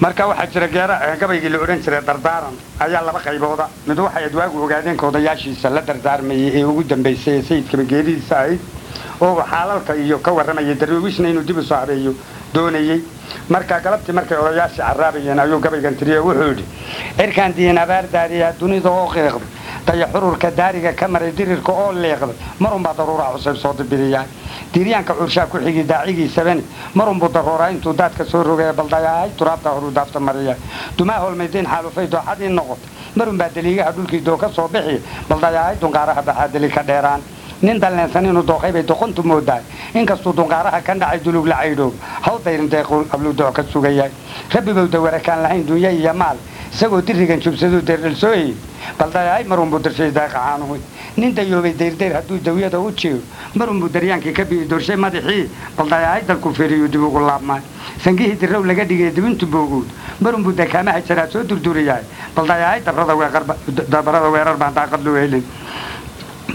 marka waxaa jira gabaygii la odhan jiray dardaaran ayaa laba qaybooda. Mid waxay adwaagu ogaadeen ka odayaashiisa la dardaarmayay ee ugu dambaysay ee sayidkaba geeridiisa ahayd oo xaalalka iyo ka warramayay darwiishna inuu dib u soo habeeyo doonayey marka galabtii markay odayaashii caraabayeen ayuu gabaygan tiriye wuxuu yidhi cirkaan diin abaar daadiyaa dunida oo qiiqday daya xururka daariga ka maray dirirka oo leeqday marunbaa daruuraa cusayb soo dibiriyaa diiryaanka curshaa ku xigi daacigiisabani marunbuu darooraa intuu daadka soo rogaya baldayahay turaabta horuu daafta mariya dumaa holmaydayn xaalufay dooxadii noqotay marunbaa daliigaha dhulkii doo ka soo bixiya baldayahay dunqaaraha baxaa deli ka dheeraan. Nin dalleensan inuu dooqay bay doqontu moodahay inkastuu dunqaaraha ka dhacay dulug la caydhoob haw dayrin deequu abludooc ka sugayahay rabbigow dawarakaan lahayn dunya iyo maal isagoo dirigan jubsaduu deerdhalsooyey baldayahay marunbuu dirshay daaqacaanuhu nin dayoobay dayrdayr hadduu dawyada u jeego marunbuu daryaankii ka bi'i dorshay madaxii baldayahay dalku feeriyuu dib ugu laabmay sangihii dirrow laga dhigay dibintu booguud marunbuu dakaamaha jaraa soo durduriyahay helin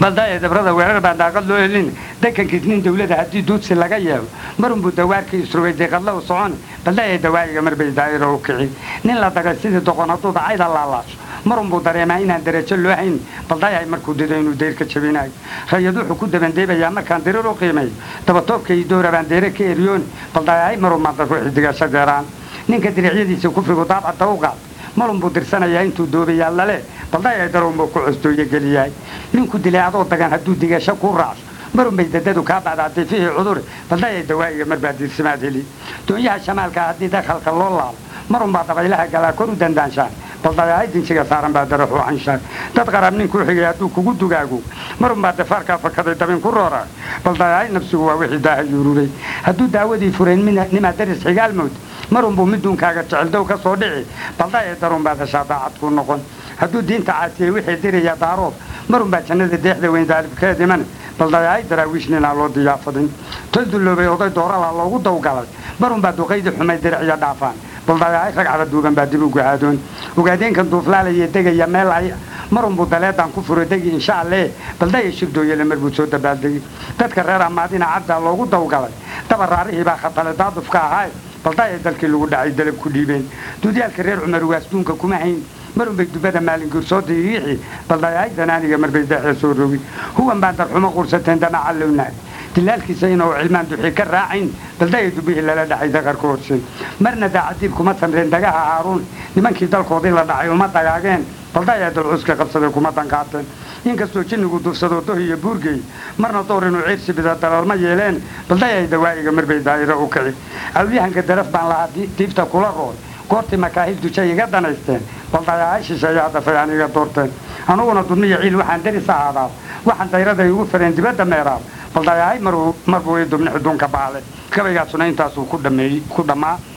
baldaye dabrada weerar baan daaqad loo helin dekankiis nin dawlada haddii duudsi laga yeelo marunbuu dawaarkii isrugay deeqadla u socon baldaye dawaa'iga marbay daa'iro u kici nin la dagay sidii doqon hadduu dacayda laalaasho marunbuu dareemaa inaan darajo loo hayn baldayahay markuu dido inuu deyr ka jabinayo rayad wuxuu ku dabandeebayaa markaan dirir u qiimeeyo dabatoobka iyo doora baan deere ka eryooni baldayahay marunbaan dadku xidigasho deeraan ninka diricyadiisa kufrigu daabcadda u qaad marunbuu dirsanayaa intuu doobayaa lale baldayahay darunbuu ku costooyo geliyahay ninku dilay adoo dagan hadduu digasho kuu raacso marunbay dadadu kaa bacdaatay fihii cudure baldayahay dawaa'iga marbaa diirsimaad heli doonyaha shamaalka haddii dakhalka loo laalo marunbaa dabaylaha galaa kor u dandaanshaan baldayahay dinsiga saaran baa daraxu canshaan dad qaraab nin xigay hadduu kugu dugaago marunbaa dafaarkaa fakaday dabin ku rooraa baldayahay nafsigu waa wixii daaha yuururay hadduu daawadii furayn nimaa daris xigaal mood marunbuu miduunkaaga jeceldow ka soo dhici baldayahay darunbaad heshaa daacad kuu noqon hadduu diinta caasiyey wixii diraya daaroob marunbaa jannada deexda weyn daalibkeed iman baldayahay daraawiish ninaa loo diyaafadin tol dulloobay oday dooralaa loogu dawgalay marunbaa duqaydii xumay diriciyo dhaafaan baldayahay ragcada duuban baa dib u gahaadoon ogaadeenkan duuflaalaya degaya meel ay marunbuu daleedaan ku furo degi insha alle. Baldaya shirdooyale marbuu soo dabaaldegi dadka reer amaadina caddaa loogu dawgalay dabaraarihii baa khatale daadufka ahaay baldaya dalkii lagu dhacay dalab ku dhiibeen duudyaalka reer cumar waasduunka kuma hayn marunbay dubada maalinguur soo diriixi baldayahay danaaniga marbay deexda soo rogi huwan baan darxumo qursateen damaca lownaag dilaalkiisa inuu cilmaan duxii ka raacayn baldaya dubihii lala dhacay daqarka horse marna daacadiib kuma samreen dagaha haaruun nimankii dalkoodii la dhacay uma dagaageen baldaya dalcuska qabsaday kuma danqaateen inkastoo jinnigu dufsado doh iyo buurgey marna door inuu ciirsi bida dalalma yeeleen baldayay dawaa'iga marbay daa'iro u kici awliyahanka daraf baan lahaa diibta kula rool goortii makaahil dujay iga danaysteen baldayahay shisheeyaa dafay aniga doorteen. Anuguna dudniya ciil waxaan daris ahaadaa waxaan dayraday ugu fareen dibadda meeraab baldayahay marbuu i dubni xuduunka baale gabaygaasuna intaasuu ku dhammaa